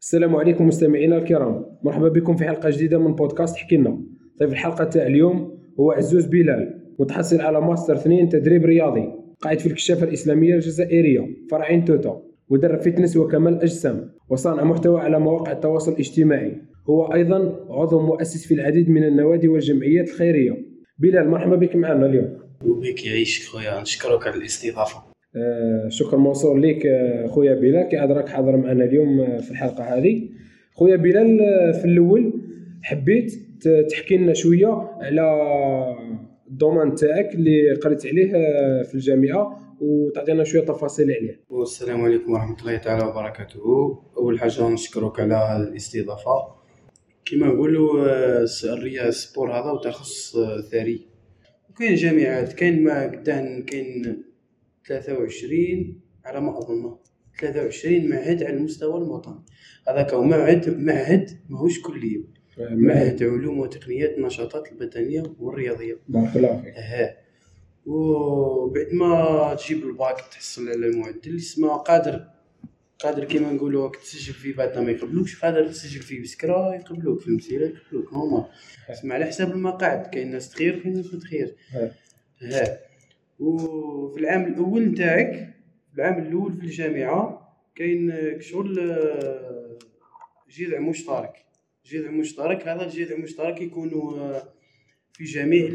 السلام عليكم مستمعينا الكرام. مرحبا بكم في حلقة جديدة من بودكاست حكينا ضيف الحلقة تاع اليوم هو عزوز بلال متحصل على ماستر 2 تدريب رياضي قائد في الكشافة الإسلامية الجزائرية فرع عين التوتة مدرب fitness وكمال أجسام وصانع محتوى على مواقع التواصل الاجتماعي. هو أيضا عضو مؤسس في العديد من النوادي والجمعيات الخيرية. بلال مرحبا بك معنا اليوم. وبك يعيشك خويا نشكرك على الاستضافة. آه، شكر موصول لك آه، خويا بلال كي راك حاضر معنا اليوم آه، في الحلقة هذه. خويا بلال في الأول حبيت تحكي لنا شوية على ال domaine تاعك اللي قريت عليه في الجامعة وتعطينا شوية تفاصيل عليه والسلام عليكم ورحمة الله تعالى وبركاته. أول حاجة نشكرك على الاستضافة. كما نقولوا الرياضه ال sport هذا وتخصص ثري. وكاين جامعات كاين ما قدام كاين 23 على ما اظن 23 معهد على المستوى الوطني. هذاك هو معهد معهد ماهوش كلية. معهد علوم وتقنيات النشاطات البدنية والرياضية. بارك الله فيك. وبعد ما تجيب الباك تحصل على المعدل يسمى قادر. قادر كيما نقولوا تسجل فيه بعد ما يقبلوكش. قادر تسجل فيه بسكرة يقبلوك في المسيلة يقبلوك. normal اسمع على حساب المقاعد. كاين ناس تخير كاين ناس ما تخير. ها وفي العام الأول نتاعك العام الأول في الجامعة كاين شغل آه، جذع مشترك. جذع مشترك هذا الجذع المشترك يكون آه، في جميع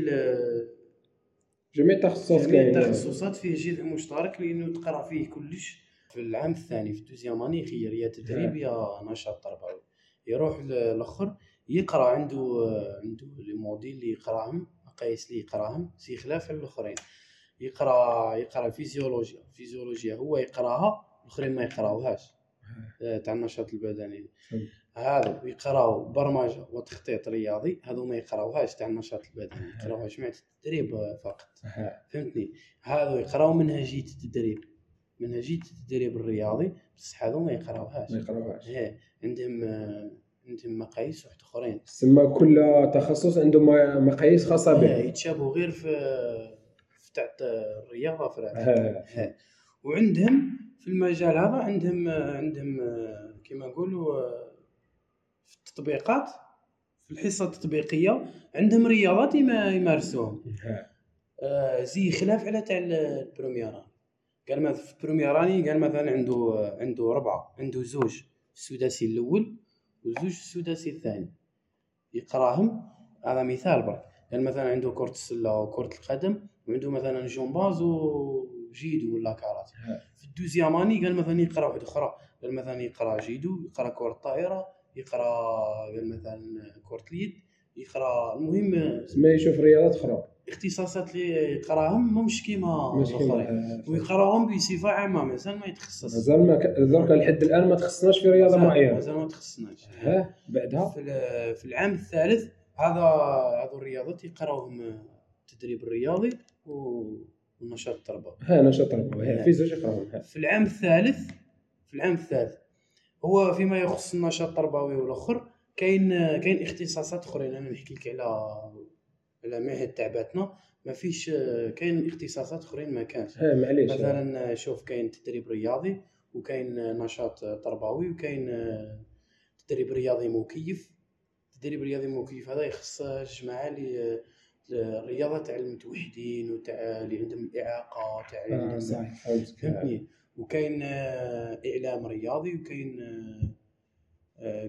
جميع التخصصات جميع التخصصات فيه جذع مشترك لأنه تقرأ فيه كلش. في العام الثاني في الدوزيام أني خير يا تدريب يا نشاط تربوي يروح الآخر يقرأ عنده آه، عنده les modules اللي يقرأهم مقاييس اللي يقرأهم c'est خلاف الأخرين. يقرأ يقرأ فيزيولوجيا. فيزيولوجيا هو يقرأها الآخرين ما يقرأوهاش. آه، تاع النشاط البدني. هذا يقراو برمجة وتخطيط رياضي هذو ما يقرأوهاش تاع النشاط البدني. يقرأوها جماعة التدريب فقط. فهمتني؟ هذو يقراو منهجية التدريب. منهجية التدريب الرياضي بصح هذو ما يقرأوهاش. ما يقرأوهاش. عندهم عندهم مقاييس واحد آخرين. تسمى كل تخصص عنده مقاييس خاصة به. يتشابهوا غير في تاع الرياضة في وعندهم في المجال هذا عندهم عندهم كما نقولوا في التطبيقات في الحصة التطبيقية عندهم رياضات يمارسوهم. آه زي خلاف على تاع البروميير قال مثلا في البرومييراني قال مثلا عنده عنده ربعة عنده زوج السداسي الأول وزوج السداسي الثاني. يقراهم. هذا مثال برك. قال مثلا عنده كرة السلة وكرة القدم وعنده مثلا جومباز وجيدو ولا كارات في الدوزيام اني قال مثلا يقرأ واحدة أخرى. قال مثلا يقرأ جيدو يقرأ كرة الطائرة يقرأ قال مثلا كرة اليد يقرأ المهم ما يشوف رياضات أخرى. اختصاصات اللي يقرأهم مش كيما الآخرين. ويقرأهم بصفة عامة مازال ما يتخصص. مازال ما درك لحد الآن ما تخصصناش في رياضة معينة. مازال ما تخصصناش ها بعدها؟ في, في العام الثالث هذا هذو الرياضات يقراوهم التدريب الرياضي والنشاط التربوي ها نشاط تربوي. في زوج يقراوهم في العام الثالث في العام الثالث هو فيما يخص النشاط التربوي والأخر كاين كاين اختصاصات أخرين. أنا نحكي لك على على معهد تاع ما فيش كاين اختصاصات أخرين ما كانش. معليش. مثلا شوف كاين تدريب رياضي وكاين نشاط تربوي وكاين تدريب رياضي مكيف. التدريب الرياضي مكيف هذا يخص الجماعه اللي الرياضة تاع المتوحدين وتاع اللي عندهم الإعاقة تاع اللي عندهم فهمتني؟ وكاين إعلام رياضي وكاين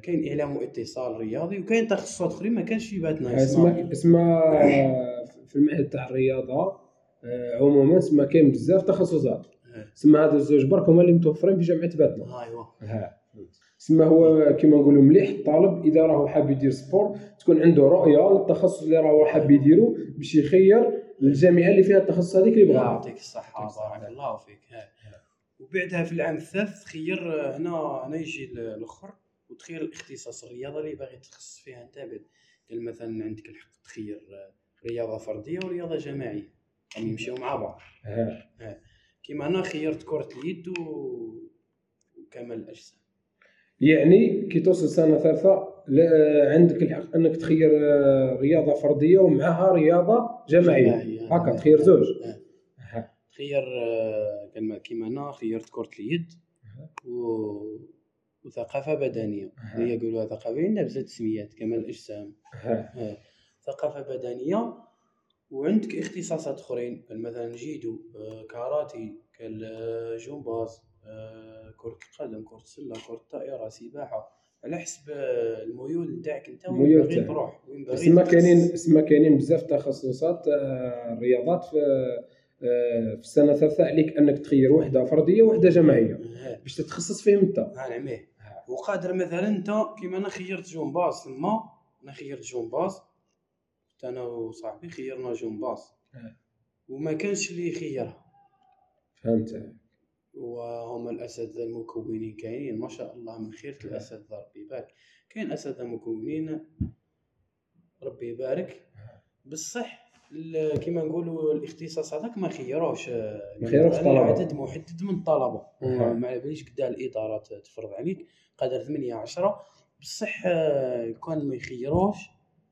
كاين إعلام واتصال رياضي وكاين تخصصات أخرين ما كانش في بالنا اسمها اسمها في المعهد تاع الرياضة عموما اسمها كاين بزاف تخصصات. سما هذا الزوج برك هما اللي متوفرين في جامعة باتنا. ايوا سما هو كما نقولوا مليح الطالب إذا راهو حاب يدير سبور تكون عنده رؤية للتخصص اللي راهو حاب يديرو باش يخير الجامعة اللي فيها التخصص هذيك اللي بغا. يعطيك الصحة بارك الله فيك. وبعدها في العام الثالث تخير هنا هنا يجي الأخر وتخير الاختصاص الرياضة اللي باغي تخصص فيها أنت بعد قال مثلا عندك الحق تخير رياضة فردية ورياضة جماعيه هم يمشيو مع بعض. كيما أنا خيرت كرة اليد وكمال الأجسام. يعني كي توصل سنة ثالثة عندك الحق أنك تخير آه، رياضة فردية ومعها رياضة جماعية. هكا تخير زوج. تخير آه، كيما أنا خيرت كرة اليد و وثقافة بدنية. اللي يقولوها ثقافة عندنا بزاف تسميات كمال الأجسام. آه، ثقافة بدنية وعندك اختصاصات أخرين مثلا جيدو آه، كاراتي كان آه، آه، كرة القدم كرة السلة كرة الطائرة سباحة. على حسب آه، الميول نتاعك أنت وين باغي. تروح وين باغي تخصص. كاينين سما كاينين بزاف تخصصات آه، الرياضات في آه، في السنة الثالثة. عليك أنك تخير وحدة فرديه وحده جماعية. آه، باش تتخصص فيهم أنت. نعميه وقادر مثلا أنت كيما أنا خيرت جمباز تما أنا خيرت جمباز كنت أنا وصاحبي خيرنا جمباز آه. وما كانش اللي يخيرها فهمت وهم الاساتذه المكونين كاينين ما شاء الله من خيرة الاساتذه ربي يبارك كاين اساتذه مكونين ربي يبارك بصح كيما نقولوا الاختصاص هذاك ما خيروش ما خيروش يعني طلبة. عدد محدد من الطلبة أها. ما باليش قدا الاداره تفرض عليك قدر 8 10 بصح آه، كان ما يخيروش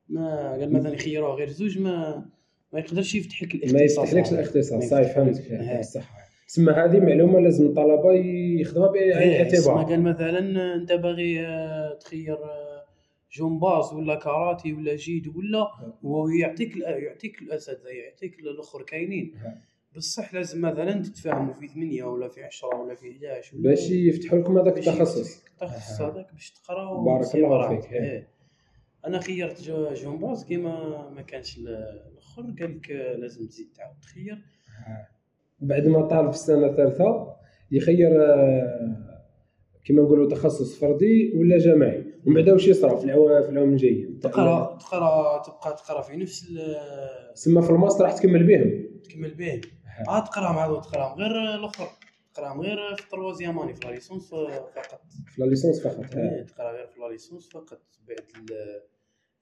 ما قال مثلا يخيروه غير زوج ما ما يقدرش يفتح لك ما الاختصاص يفتحلكش هذا. الاختصاص ما صاي يفتحلكش. فهمتك ها. تسمى هذه معلومة لازم الطلبة بعين إيه، اسمع الاعتبار قال مثلا أنت باغي آه، تخير آه، جمباز ولا كاراتي ولا جيد ولا هو يعطيك الأ- يعطيك الاساتذه يعطيك الأخر كاينين ها. بصح لازم مثلا تتفاهموا في ثمانية ولا في 10 ولا في 11 ولا باش يفتحوا لكم هذاك التخصص التخصص. هذاك باش تقرا بارك الله. فيك، إيه. إيه. أنا خيرت جمباز كيما ما كانش ال- الأخر قال لك آه، لازم تزيد تعاود تخير بعد ما طالب في السنة الثالثة يخير آه، كما نقولوا تخصص فردي ولا جماعي ومن بعد واش يصرى في العوام في العام الجاي تقرا تقرا تبقى تقرا في نفس سما في الماستر راح تكمل بهم. تكمل به آه تقراهم هذو تقراهم غير الأخر. تقراهم غير في التروازيام اني في لا ليسونس فقط. في لا ليسونس فقط. إيه، تقرا غير في la licence فقط. بعد في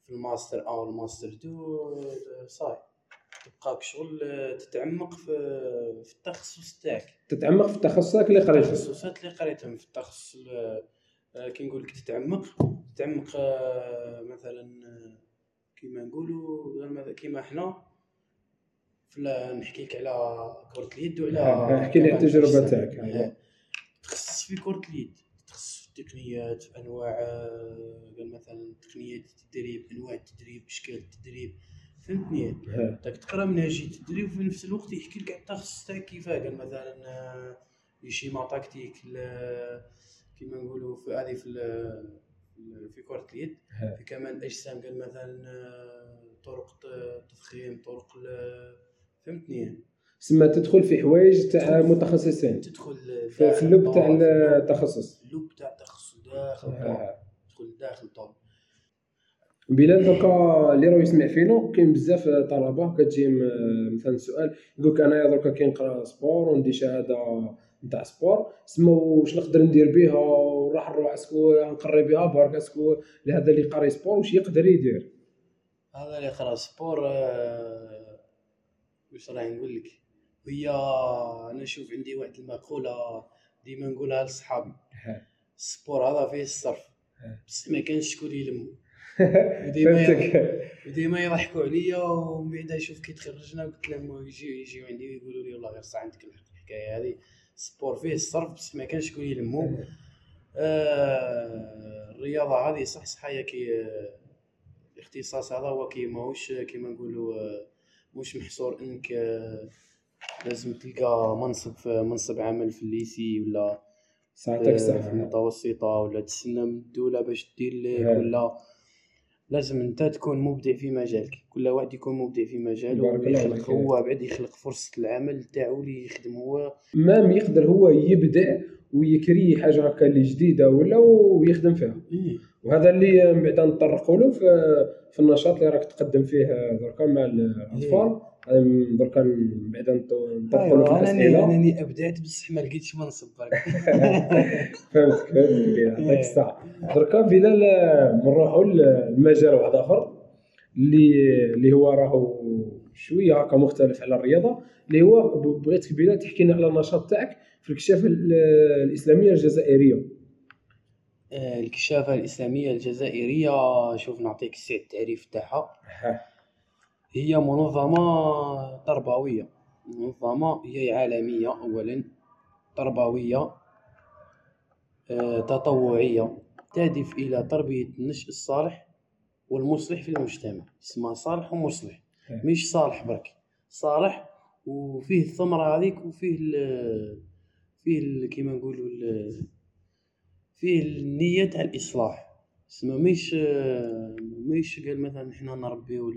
الماستر أو ال master deux آه، صاي. تبقاك شغل آه، تتعمق في في التخصص تاعك تتعمق في تخصصك اللي قريته التخصصات اللي قريتهم في التخصص ال- آه، كي نقول لك تتعمق تتعمق آه، مثلا آه، كيما نقولوا كيما ال- نحكي لك على كرة اليد وعلى ها، احكي لي التجربة. تاعك. آه. تخصص في كرة اليد تخصص في التقنيات في أنواع آه، مثلا تقنيات التدريب أنواع التدريب أشكال التدريب فهمتني. داك تقرا منهجيه التدريب وفي نفس الوقت يحكي لك على التخصص تاعك كيفاه قال مثلا آه، لي شيما تاكتيك ل- كيما نقولوا في هذه في ال- في كرة اليد. في كمال الأجسام قال مثلا آه، طرق ت- تضخيم طرق فهمتني سما تدخل في حوايج تاع متخصصين. تدخل في اللب تاع التخصص. اللب تاع التخصص داخل. تدخل داخل طور بلال دوكا اللي راه يسمع فينا كاين بزاف طلبة كتجيهم مثلا سؤال يقول لك أنايا دركا كي نقرا sport وندي شهادة نتاع sport سما واش نقدر ندير بها وراح نروح est-ce que نقري بها برك est-ce que لهذا اللي قاري sport واش يقدر يدير هذا اللي يقرا sport آه، واش راح نقول لك هي أنا نشوف عندي واحد المقولة ديما نقولها لصحابي. ال sport هذا فيه الصرف. بس ما كانش شكون يلمو فهمتك. وديما يضحكوا عليا ومن بعد يشوف كي تخرجنا قلت لهم يجي يجيو عندي ويقولوا لي والله غير صح عندك الحق الحكاية هذه. sport فيه الصرف بس ما كانش شكون يلمو آه الرياضة هذه صح صح هي كي آه، الاختصاص هذا هو كي ماهوش كيما نقولوا آه، مش محصور إنك آه، لازم تلقى منصب منصب عمل في ال lycée ولا في صح. المتوسطه ولا تستنى من الدولة باش دير لك ها. ولا لازم انت تكون مبدع في مجالك كل واحد يكون مبدع في مجاله ويخلق. هو بعد يخلق فرصة العمل تاعو اللي يخدم هو même يقدر هو يبدع ويكري حاجة هكا اللي جديدة ولا ويخدم فيها إيه. وهذا اللي من بعد نطرقوا له في في النشاط اللي راك تقدم فيه دركا مع الأطفال. أم دركا من بعد نطرقوا له في أنا الأسئلة. أنني ابدعت بصح ما لقيتش منصب برك. فهمتك فهمتك يعطيك الصحة. دركا بلال نروحوا لمجال واحد آخر اللي اللي هو راهو شوية هكا مختلف على الرياضة اللي هو بغيتك بلال تحكي لنا على النشاط تاعك في الكشافه ال- الإسلامية الجزائرية. الكشافة الإسلامية الجزائرية شوف نعطيك السعر التعريف تاعها. هي منظمة تربوية. منظمة هي عالمية أولا تربوية آه، تطوعية تهدف إلى تربية النشء الصالح والمصلح في المجتمع. اسمها صالح ومصلح. مش صالح برك. صالح وفيه الثمرة هذيك وفيه ال فيه كيما نقولوا فيه النية تاع الإصلاح. تسمى مش مش قال مثلا حنا نربيو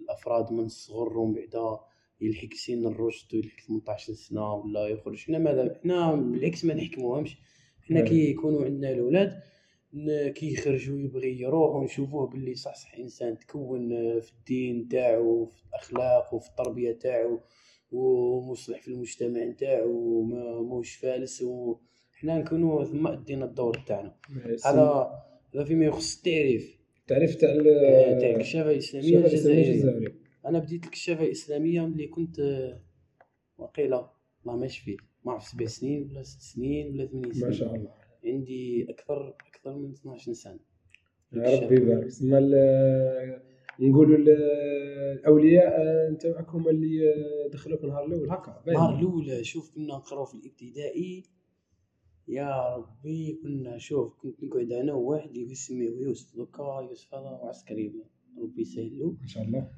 الأفراد من الصغر ومن بعدا يلحق سن الرشد ويلحق 18 سنة ولا يخرج. حنا ماذا؟ حنا بالعكس ما نحكموهمش. حنا كي يكونوا عندنا الأولاد كي يخرجوا يبغي يروح ونشوفوه باللي صح صح إنسان تكون في الدين تاعو في الأخلاق وفي التربية تاعو ومصلح في المجتمع نتاعو وماهوش فالس وحنا نكونوا ثم أدينا الدور تاعنا. هذا هذا فيما يخص التعريف. التعريف تاع آه، تاع الكشافة الإسلامية الجزائرية. أنا بديت الكشافة الإسلامية ملي كنت وقيله الله ما يشفيه ما عرف سبع سنين ولا ست سنين ولا ثمان سنين ما شاء الله. عندي أكثر أكثر من 12 سنة. يا ربي يبارك. تسمى نقولوا الأولياء نتاعك هما اللي دخلوك النهار الأول هكا النهار الأول شوف كنا نقراو في الابتدائي. يا ربي كنا شوف كنت نقعد أنا وواحد يسميه يوسف دوكا يوسف هذا عسكري ربي يسهل له إن شاء الله.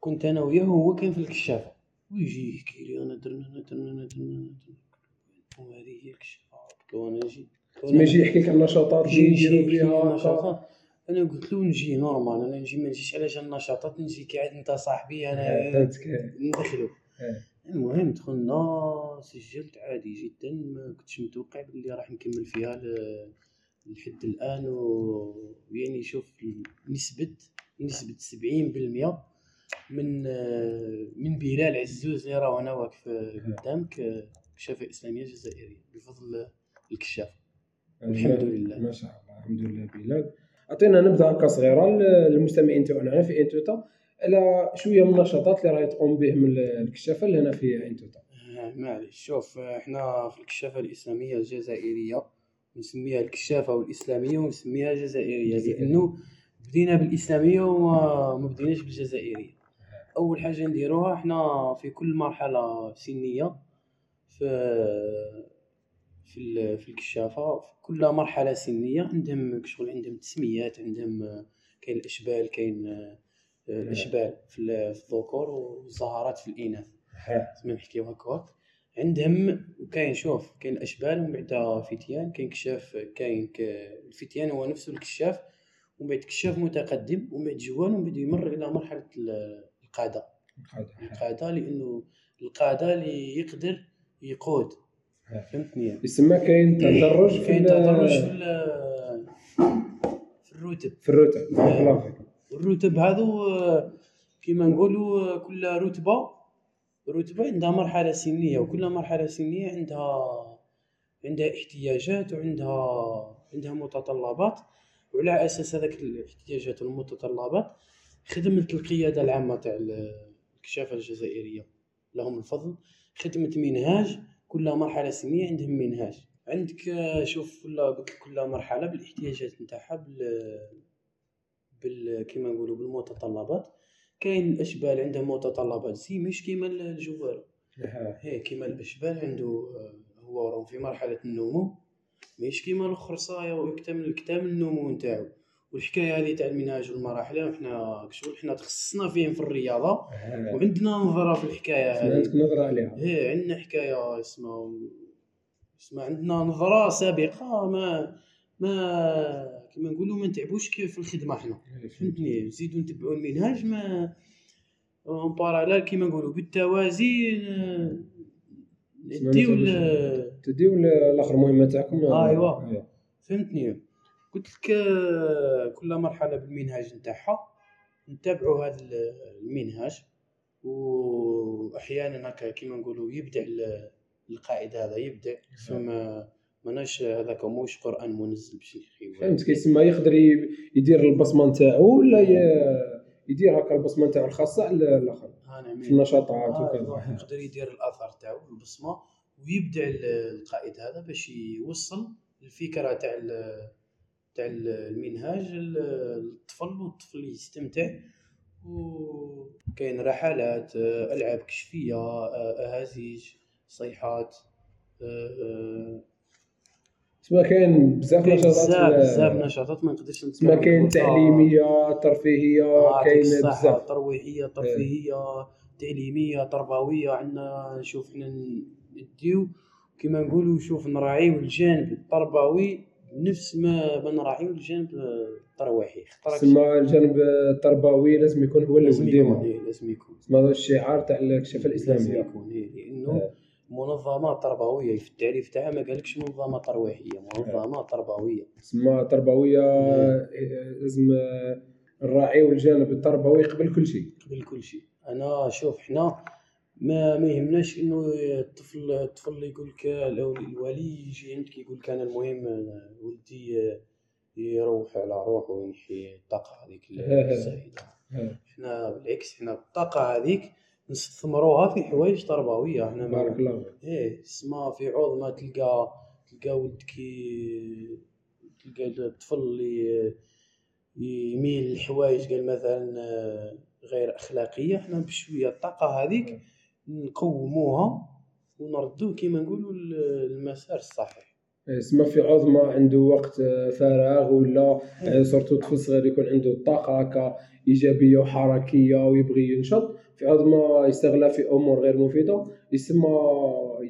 كنت أنا وياه وهو كان في الكشافه ويجي يحكي لي أنا درنا أنا درنا أنا درنا وهذه هي الكشافه وأنا نجي ما يجي يحكي لك النشاطات اللي يديروا فيها أنا قلت له نجي نورمال أنا نجي ما نجيش علاش النشاطات نجي كي عاد أنت صاحبي أنا ندخلو. المهم دخلنا سجلت عادي جدا ما كنتش متوقع بلي راح نكمل فيها لحد الآن. ويعني شوف نسبة نسبة سبعين بالمية من من بلال عزوز اللي راه أنا واقف قدامك كشافة إسلامية جزائرية بفضل الكشاف. الحمد لله. ما شاء الله الحمد لله بلال. عطينا نبذة هكا صغيره للمستمعين تاعنا في انتوتا على شوية من النشاطات اللي راهي تقوم به من الكشافة اللي هنا في إنتوتا. آه، معليش. شوف إحنا في الكشافة الإسلامية الجزائرية نسميها الكشافة والاسلاميه ونسميها جزائرية لأنه بدينا بالإسلامية وما بديناش بالجزائرية. أول حاجة نديروها إحنا في كل مرحلة سنية في في في الكشافة في كل مرحلة سنية عندهم شغل عندهم تسميات عندهم كاين الأشبال كاين آه، الاشبال في الذكور والزهرات في الإناث. زعما نحكيو هكاك. عندهم كاين شوف كاين الاشبال ومن بعد فتيان كاين كشاف كاين الفتيان هو نفسه الكشاف ومن بعد كشاف متقدم ومن بعد جوال ومن بعد يمر إلى مرحلة القادة. القادة لأنه القادة اللي يقدر يقود. فهمتني يسمى كاين تدرج كاين تدرج في في الرتب. في الرتب. فيك الرتب هذو كيما نقولوا كل رتبة رتبة عندها مرحلة سنية وكل مرحلة سنية عندها عندها احتياجات وعندها عندها متطلبات وعلى أساس هذاك الاحتياجات والمتطلبات خدمت القيادة العامة تاع الكشافه الجزائرية. لهم الفضل خدمت منهاج كل مرحلة سنية عندهم منهاج. عندك شوف كل كل مرحلة بالاحتياجات نتاعها بال كيما نقولوا بالمتطلبات. كاين الأشبال عندهم متطلبات. زي مش كيما الجوال هي كيما الأشبال عنده هو راهم في مرحلة النمو. مش كيما الأخر صايا ويكتمل كتاب النمو نتاعو. والحكاية هذه تاع المنهاج والمراحل حنا شغل حنا تخصصنا فيهم في الرياضة. وعندنا نظرة في الحكاية هذه. عندك نظرة عليها. إيه عندنا حكاية اسمها اسمها عندنا نظرة سابقة ما ما كما نقولوا ما نتعبوش كيف في الخدمة حنا. فهمتني؟ نزيدو نتبعوا المنهاج ما اون باراليل كيما نقولوا بالتوازي نديو تديو الآخر مهمه تاعكم؟ أيوا. فهمتني؟ قلت لك كل مرحلة بالمنهاج نتاعها نتبعوا هذا المنهاج وأحيانا هكا كيما نقولوا يبدع القائد هذا يبدع ثم ماناش هذاك موش قرآن منزل باش نحكيو فهمت كيسمى يقدر يدير البصمة نتاعو ولا يدير هكا البصمة نتاعو الخاصة على الآخر؟ في النشاطات آه وكذا. يقدر يدير الاثر تاعو البصمة ويبدع القائد هذا باش يوصل الفكرة تاع تاع المنهاج للطفل والطفل يستمتع. وكاين رحلات ألعاب كشفية أهازيج صيحات تما كاين بزاف نشاطات بزاف بزاف نشاطات ما نقدرش تما نتكلم كاين تعليمية ترفيهية آه، كاين بزاف. ترويحية ترفيهية تعليمية تربوية عندنا نشوف حنا نديو كما نقولوا شوف نراعيو الجانب التربوي نفس ما ما نراعيو الجانب الترويحي. تما الجانب التربوي لازم يكون هو لازم الأول يكون ديما إيه، لازم يكون. هذا الشعار تاع الكشافه لازم الاسلاميه يكون إيه، لأنه آه. منظمه تربوية في التعريف تاعها ما قالكش منظمه ترويحية منظمه تربوية. تسمى تربوية لازم آه، نراعيو الجانب التربوي قبل كل شيء. قبل كل شيء. أنا شوف حنا ما ما يهمناش إنه الطفل الطفل اللي يقول لك لو الولي يجي عندك يقول لك أنا المهم ولدي يروح على روحه وينحي الطاقة هذيك الزايده آه. حنا بالعكس حنا الطاقة هذيك نستثمروها في حوايج تربوية حنا ما- بارك الله فيك. إيه تسمى في عوض ما تلقى تلقى ولدك ي- تلقى الطفل اللي يميل لحوايج قال مثلا آه، غير أخلاقية حنا بشوية الطاقة هذيك نقوموها ونردوه كما نقولوا للمسار الصحيح. تسمى في عوض ما عنده وقت آه، فراغ ولا آه، سورتو طفل صغير يكون عنده الطاقه هكا إيجابية وحركية ويبغي ينشط. في ما يستغلها في أمور غير مفيدة. يسمى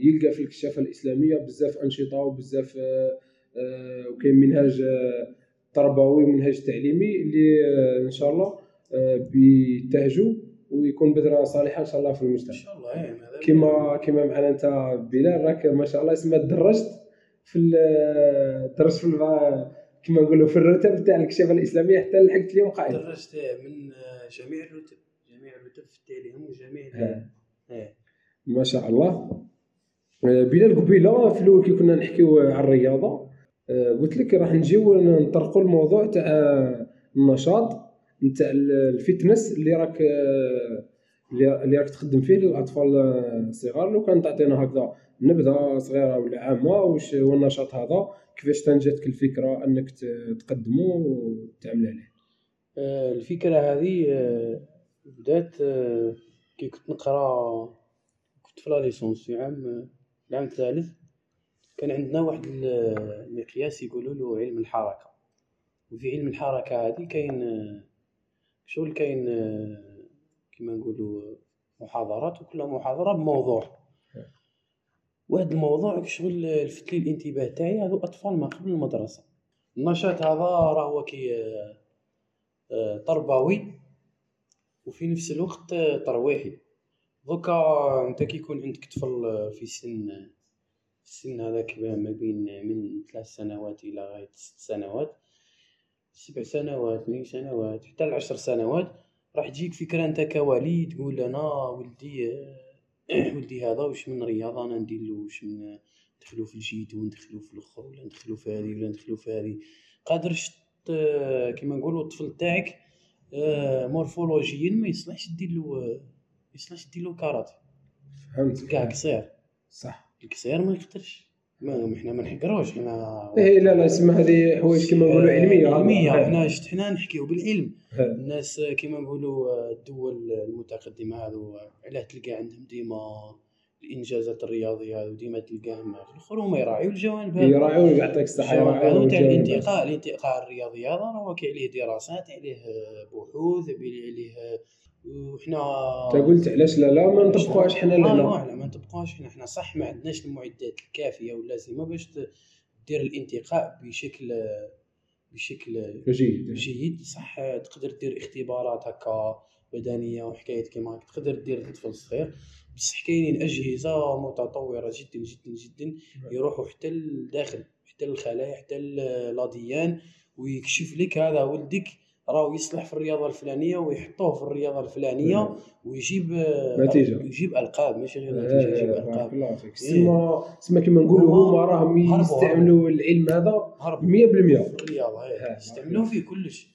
يلقى في الكشافه الإسلامية بزاف أنشطة وبزاف آه، آه، وكاين منهاج آه، تربوي ومنهاج تعليمي اللي آه، إن شاء الله آه، بيتهجوا ويكون بذرة صالحة إن شاء الله في إن المجتمع شاء الله إيه ماذا كما كما معنا أنت بلال راك ما شاء الله اسمها درجت. في ال- درجت في كما نقولوا في الرتب تاع الكشافه الإسلامية حتى لحقت اليوم قائد درجت من آه، جميع الرتب جميع الرتب في التعليم وجميع ها. إيه ما شاء الله. آه، بلال قبيله في الأول كي كنا نحكيو على الرياضة آه، قلت لك راح نجيو نطرقوا الموضوع تاع النشاط نتاع الفتنس اللي راك آه، اللي راك تخدم فيه للأطفال الصغار لو كان تعطينا هكذا نبذة صغيرة ولا عامة واش هو النشاط هذا كيفاش تنجتك الفكرة أنك تقدمه وتعمل عليه؟ آه، الفكرة هذه آه، بدأت آه، كي كنت نقرأ كنت في la licence في عام العام الثالث كان عندنا واحد ال- المقياس يقولوا له علم الحركة. وفي علم الحركة هذه كاين شغل كاين كيما نقولوا محاضرات وكل محاضرة بموضوع. واحد الموضوع شغل لفت لي الانتباه تاعي هذو أطفال ما قبل المدرسة. النشاط هذا راه هو كي آه، آه، تربوي وفي نفس الوقت آه، ترويحي. دوكا انت كي يكون عندك طفل آه، في سن السن هذاك ما بين من ثلاث سنوات إلى غاية ست سنوات سبع سنوات ثمان سنوات حتى لعشر سنوات راح تجيك فكرة أنت كوالي تقول أنا ولدي آه، ولدي هذا واش من رياضة أنا ندير له واش من ندخلو في الجيدو ندخلو في الأخر ولا ندخلو في هذه ولا ندخلو في هذه. قادرش ت- كيما نقولوا الطفل تاعك آه، مورفولوجيا ما يصلحش دير له ما يصلحش دير له كاراتي. فهمت كاع قصير. صح. القصير ما يقدرش. ما ما حنا ما نحقروش حنا إيه لا لا اسمها هذه حوايج كما نقولوا علمية علمية هذا. حنا شت حنا نحكيو بالعلم ها. الناس كيما نقولوا آه، الدول المتقدمة هذو علاه تلقى عندهم ديما الإنجازات الرياضية هذو ديما تلقاهم في الآخر هما يراعيو الجوانب هذو يراعيو يعطيك الصحة يراعيو تاع. الانتقاء الانتقاء الرياضي هذا راه عليه دراسات عليه آه، بحوث عليه آه، وحنا انت قلت علاش لا لا ما نطبقوهاش حنا آه لهنا لا ما نطبقوهاش حنا. حنا صح ما عندناش المعدات الكافية واللازمة باش دير الانتقاء بشكل بشكل جيد. جيد. صح تقدر دير اختبارات هكا بدنية وحكايات كيما هكا. تقدر دير لطفل صغير بصح كاينين أجهزة متطورة جدا جدا جدا يروحوا حتى لداخل حتى للخلايا حتى للاديان ويكشف لك هذا ولدك راهو يصلح في الرياضة الفلانية ويحطوه في الرياضة الفلانية ويجيب نتيجة. يجيب ألقاب ماشي غير نتيجة يجيب بارك القاب إيه. سما سما كما نقولوا هما راهم يستعملوا العلم هذا هرب 100% في الرياضة هي. يستعملوه في كلش.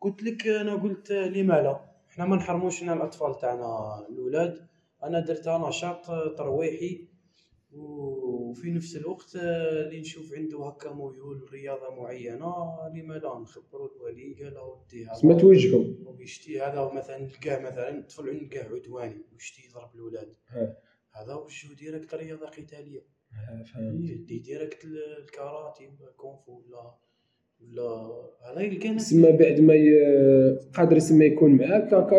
قلت لك أنا قلت لما لا إحنا ما نحرموش لنا الأطفال تاعنا الأولاد. أنا درتها نشاط ترويحي. وفي نفس الوقت اللي نشوف عنده هكا ميول رياضة معينة لما لا نخبروا الولي قال له ودي سما هذا توجهوا ويشتي هذا مثلا نلقاه مثلا الطفل نلقاه عدواني ويشتي يضرب الاولاد. هذا وجهه ديريكت رياضة قتالية. فهمت. دي ديريكت الكاراتي ولا الكونفو ولا ولا هذا يلقى سما بعد ما ي... قادر سما يكون معاك هكا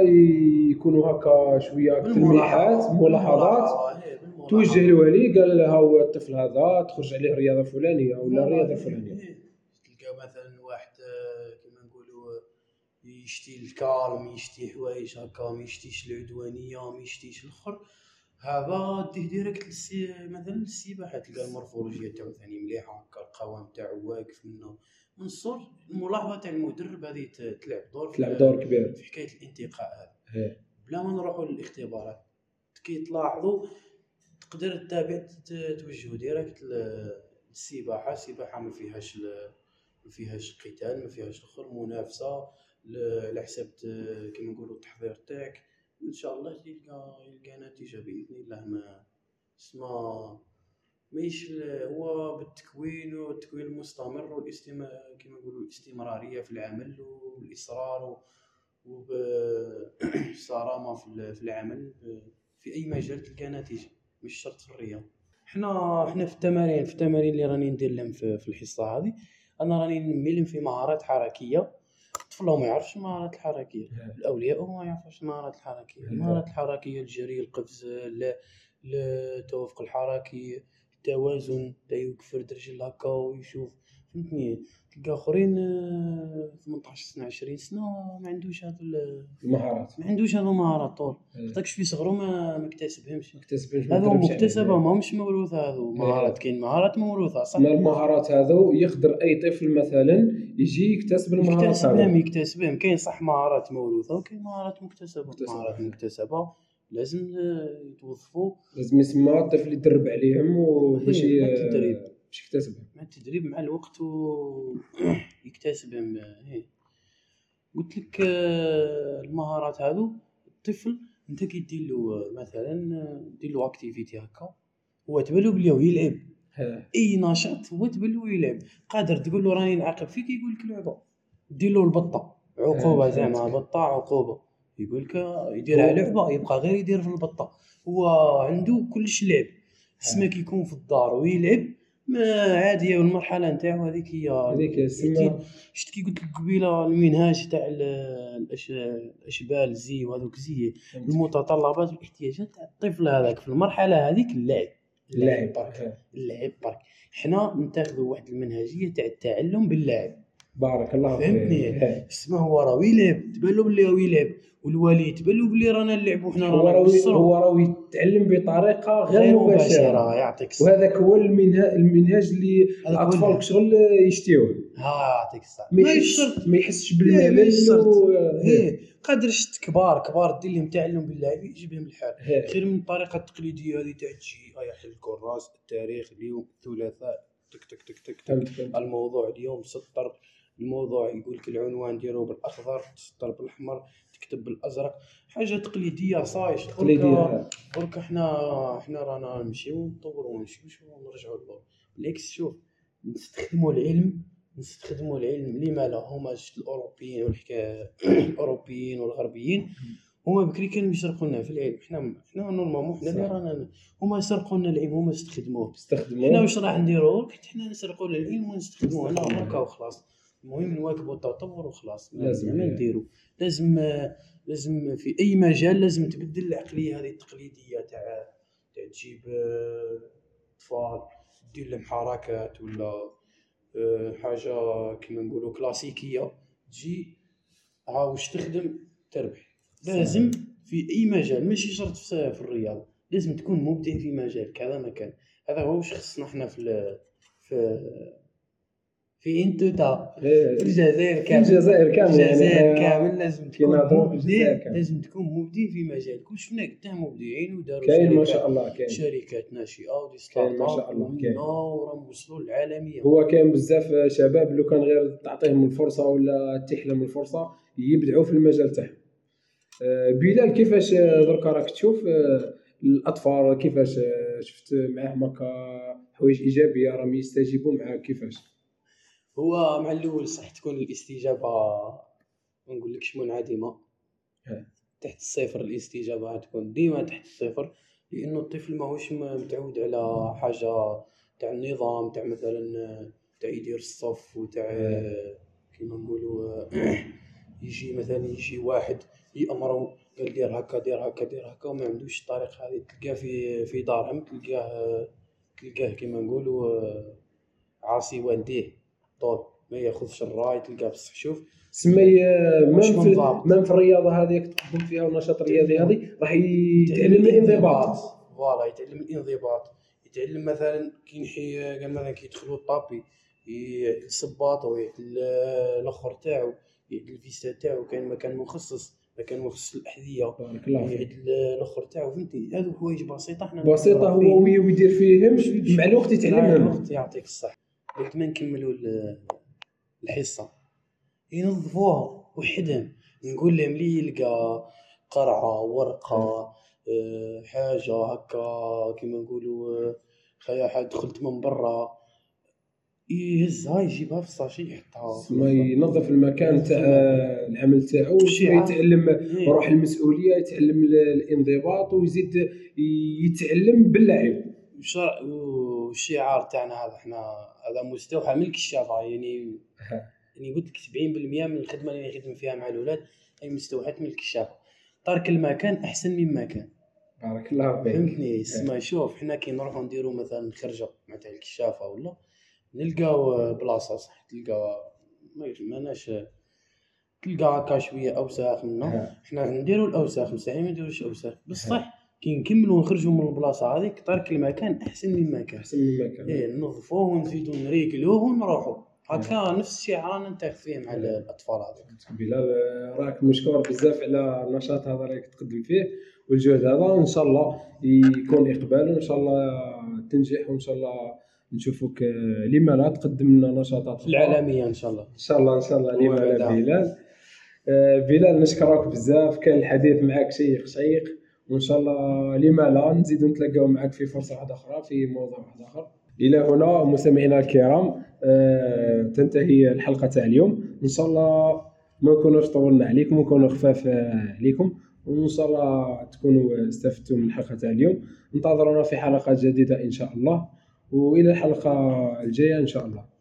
يكونوا هكا شوية تلميحات ملاحظات. توجه للولي قال له هو الطفل هذا تخرج عليه الرياضة الفلانية ولا الرياضه الفلانيه تلقى مثلا واحد آه، كما نقولوا يشتي الكالم يشتي حوايج هكا ما يشتيش العدوانية ما يشتيش الأخر. هذا ديه directe للسي مثلا للسباحة. تلقى المورفولوجيا تاعو ثاني مليحة هكا القوام تاعو واقف منه من الصور الملاحظة تاع المدرب هذه تلعب دور تلعب دور كبير. في حكاية الانتقاء هذا. بلا ما نروحوا للاختبارات كي تلاحظوا تقدر تتابع توجهوا directe للسباحة. السباحة ما فيهاش ما فيهاش قتال ما فيهاش الآخر منافسة على حساب كيما نقولوا التحضير تاعك. إن شاء الله يلقى يلقى نتيجة بإذن الله. ما اسمها ماهيش هو بالتكوين والتكوين المستمر والاستم كما نقولوا الاستمرارية في العمل والإصرار وبالصرامه في العمل. في أي مجال تلقى نتيجة. مش شرط في الرياضه حنا حنا في التمارين في التمارين اللي راني ندير لهم في, في الحصة هذه أنا راني نمي في مهارات حركية. الطفل ما يعرفش المهارات الحركية. الأولياء ما يعرفوش المهارات الحركية. المهارات الحركية الجري القفز التوافق الحركي التوازن تا يوقف رجل هكا ويشوف فهمتني؟ تلقى آخرين 18 سنة 20 سنة ما عندوش هذا المهارات. ما عندوش هذا المهارات طول. خاطرش في صغرو ما ما اكتسبهمش. اكتسبهمش هذو مكتسبة ماهمش موروثه هذو مهارات كاين مهارات موروثه صح. ما المهارات هذو يقدر أي طفل مثلا يجي يكتسب المهارات يكتسبهم يكتسبهم. كاين صح مهارات موروثه وكاين مهارات مكتسبة. مهارات مكتسبة لازم يتوظفوا. لازم يسمى الطفل يدرب عليهم وباش التدريب باش يكتسبهم مع التدريب مع الوقت و يكتسبهم إيه. قلت لك آه، المهارات هذو الطفل انت كي دير له مثلا دير له activité هكا هو تبان له بلي هو يلعب. أي نشاط هو تبان له يلعب. قادر تقول له راني نعاقب فيك يقول لك لعبة. دير له البطة. عقوبة زعما بطة عقوبة. يقول لك يديرها لعبة يبقى غير يدير في البطة. هو عنده كلش لعب. تسمى كي يكون في الدار ويلعب. ما عادي المرحلة نتاعو هذيك هي هذيك شفت كي قلت لك قبيلة المنهاج تاع الأشبال الزي وهذوك زي المتطلبات والاحتياجات تاع الطفل هذاك. في المرحلة هذيك اللعب. اللعب برك. اللعب برك. حنا نتاخذوا واحد المنهجية تاع التعلم باللعب. بارك الله فيك. فهمتني؟ اسمه هو راه يلعب تبان له بلي هو يلعب والوالي تبان له بلي رانا نلعبوا حنا رانا هو راه يتعلم بطريقة غير مباشرة. يعطيك الصحة. وهذاك هو المنهاج اللي الاطفال شغل يشتيوه. ها يعطيك الصحة. ما يحسش ما يحسش بالملل إيه قادر شت كبار كبار دير لهم تعلم باللعب يجيبهم الحال. خير من الطريقة التقليدية هذه تاع تجي يحل الكراس التاريخ اليوم الثلاثاء تك تك تك تك, تك. الموضوع اليوم سطر. الموضوع يقول لك العنوان ديرو بالأخضر تسطر بالأحمر تكتب بالأزرق. حاجة تقليدية صايش. تقليدية. درك إحنا إحنا رانا نمشيو ونطوروا ونمشيو ونرجعوا للور بالعكس شوف نستخدموا العلم نستخدموا العلم لما لا هما الأوروبيين والحكايه الأوروبيين والغربيين هما بكري كانوا يسرقوا لنا في العلم. حنا حنا normalement حنا اللي رانا هما سرقوا لنا العلم هما استخدموه. استخدموه. حنا واش راح نديروا حنا نسرقوا العلم ونستخدموه. هنا هكا وخلاص. المهم نواكبوا التطور وخلاص لازم ما نديرو. لازم لازم في أي مجال لازم تبدل العقلية هذه التقليدية تاع تاع تجيب أطفال دير لهم حركات ولا آه، حاجة كيما نقولوا كلاسيكية تجي عاوش تخدم؟ تربح. لازم في أي مجال ماشي شرط في الرياضه لازم تكون مبدع في مجال كذا مكان. هذا هو واش خصنا إحنا في في في انتوتا إيه. في الجزائر كامل. في الجزائر كامل يعني. الجزائر كامل لازم تكون مبدع لازم تكون مبدع في مجال. كل شفنا قدام مبدعين وداروا كاين ما شاء الله كاين. شركات ناشئة ودي ستارت ما شاء الله كاين. وراهم وصلوا للعالميه هو كاين بزاف شباب لو كان غير تعطيهم الفرصة ولا تحلم الفرصة يبدعوا في المجال تاعهم. آه، بلال كيفاش دركا راك تشوف؟ آه، الأطفال كيفاش؟ آه، شفت معاهم هكا حوايج إيجابية راهم يستجيبوا معاك كيفاش؟ هو مع الأول صح تكون الاستجابة ما نقولكش منعدمة. تحت الصفر الاستجابة تكون ديما تحت الصفر لأنه الطفل ماهوش متعود على حاجة تاع النظام تاع مثلا تاع يدير الصف وتاع كيما نقولوا يجي مثلا يجي واحد يامرو قال دير هكا دير هكا دير هكا وما عندوش الطريقة هذه تلقاه في في دارهم تلقاه تلقاه كيما نقولوا عاصي والديه. طول ما ياخذش الراي تلقاه بصح شوف سمي même في même في الرياضة هذيك تقدم فيها والنشاط الرياضي هذه راح يتعلم الانضباط. voilà يتعلم الانضباط. يتعلم مثلا كي نحي قال مثلا كي يدخلوا ال tapis الصباط ويعدل الأخر تاعو يعدل الفيستا تاعو كاين مكان مخصص مكان مخصص فيك. يعدل الأخر تاعو فهمتي؟ هذو حوايج بسيطة حنا بسيطة هو ويدير فيهم مع الوقت مع يتعلمهم الوقت يعطيك الصح قلت ما نكملوا ال- الحصه ينظفوها وحدهم نقول لهم اللي يلقى قرعة ورقة آه، حاجة هكا كيما نقولوا آه، خيا حد دخلت من برا. يهزها يجيبها في الساشي يحطها ما ينظف المكان تاع العمل تاعو. يتعلم إيه. روح المسؤولية يتعلم ال- الانضباط ويزيد يتعلم باللعب. والشعار تاعنا هذا إحنا هذا مستوحى من الكشافه يعني يعني قلت لك 70% من الخدمة اللي نخدم فيها مع الأولاد هي مستوحاة من الكشافه ترك المكان أحسن مما كان بارك الله فيك. فهمتني؟ اسمع شوف حنا كي نروحو نديرو مثلا خرجة مع تاع الكشافه ولا نلقاو بلاصة صح؟ تلقى ما ماناش تلقى هكا شوية أوساخ منه. حنا نديرو الأوساخ مستحيل ما نديروش أوساخ. بصح كي نكملو ونخرجو من البلاصة هذيك ترك المكان أحسن مما كان أحسن من المكان. إيه ننظفوه ونزيدو نريقلوه ونروحو. هكا نفس الشيء رانا نتاخذ فيه مع الأطفال هذوك. بلال راك مشكور بزاف على النشاط هذا اللي تقدم فيه والجهد هذا. وان شاء الله يكون إقبال وإن شاء الله تنجح وإن شاء الله نشوفك آه، لما لا تقدم لنا نشاطات العالميه إن شاء الله. إن شاء الله إن شاء الله. لما لا. بلال. آه، بلال نشكرك بزاف. كان الحديث معك شيق شيق. وإن شاء الله لما لا نزيد نتلاقاو معك في فرصة واحدة أخرى في موضوع واحد آخر. إلى هنا مستمعينا الكرام آه، تنتهي الحلقة تاع اليوم. إن شاء الله ما نكونوش طولنا عليكم ونكونوا خفاف آه، عليكم. وإن شاء الله تكونوا استفدتوا من الحلقة تاع اليوم. انتظرونا في حلقات جديدة إن شاء الله. وإلى الحلقة الجاية إن شاء الله.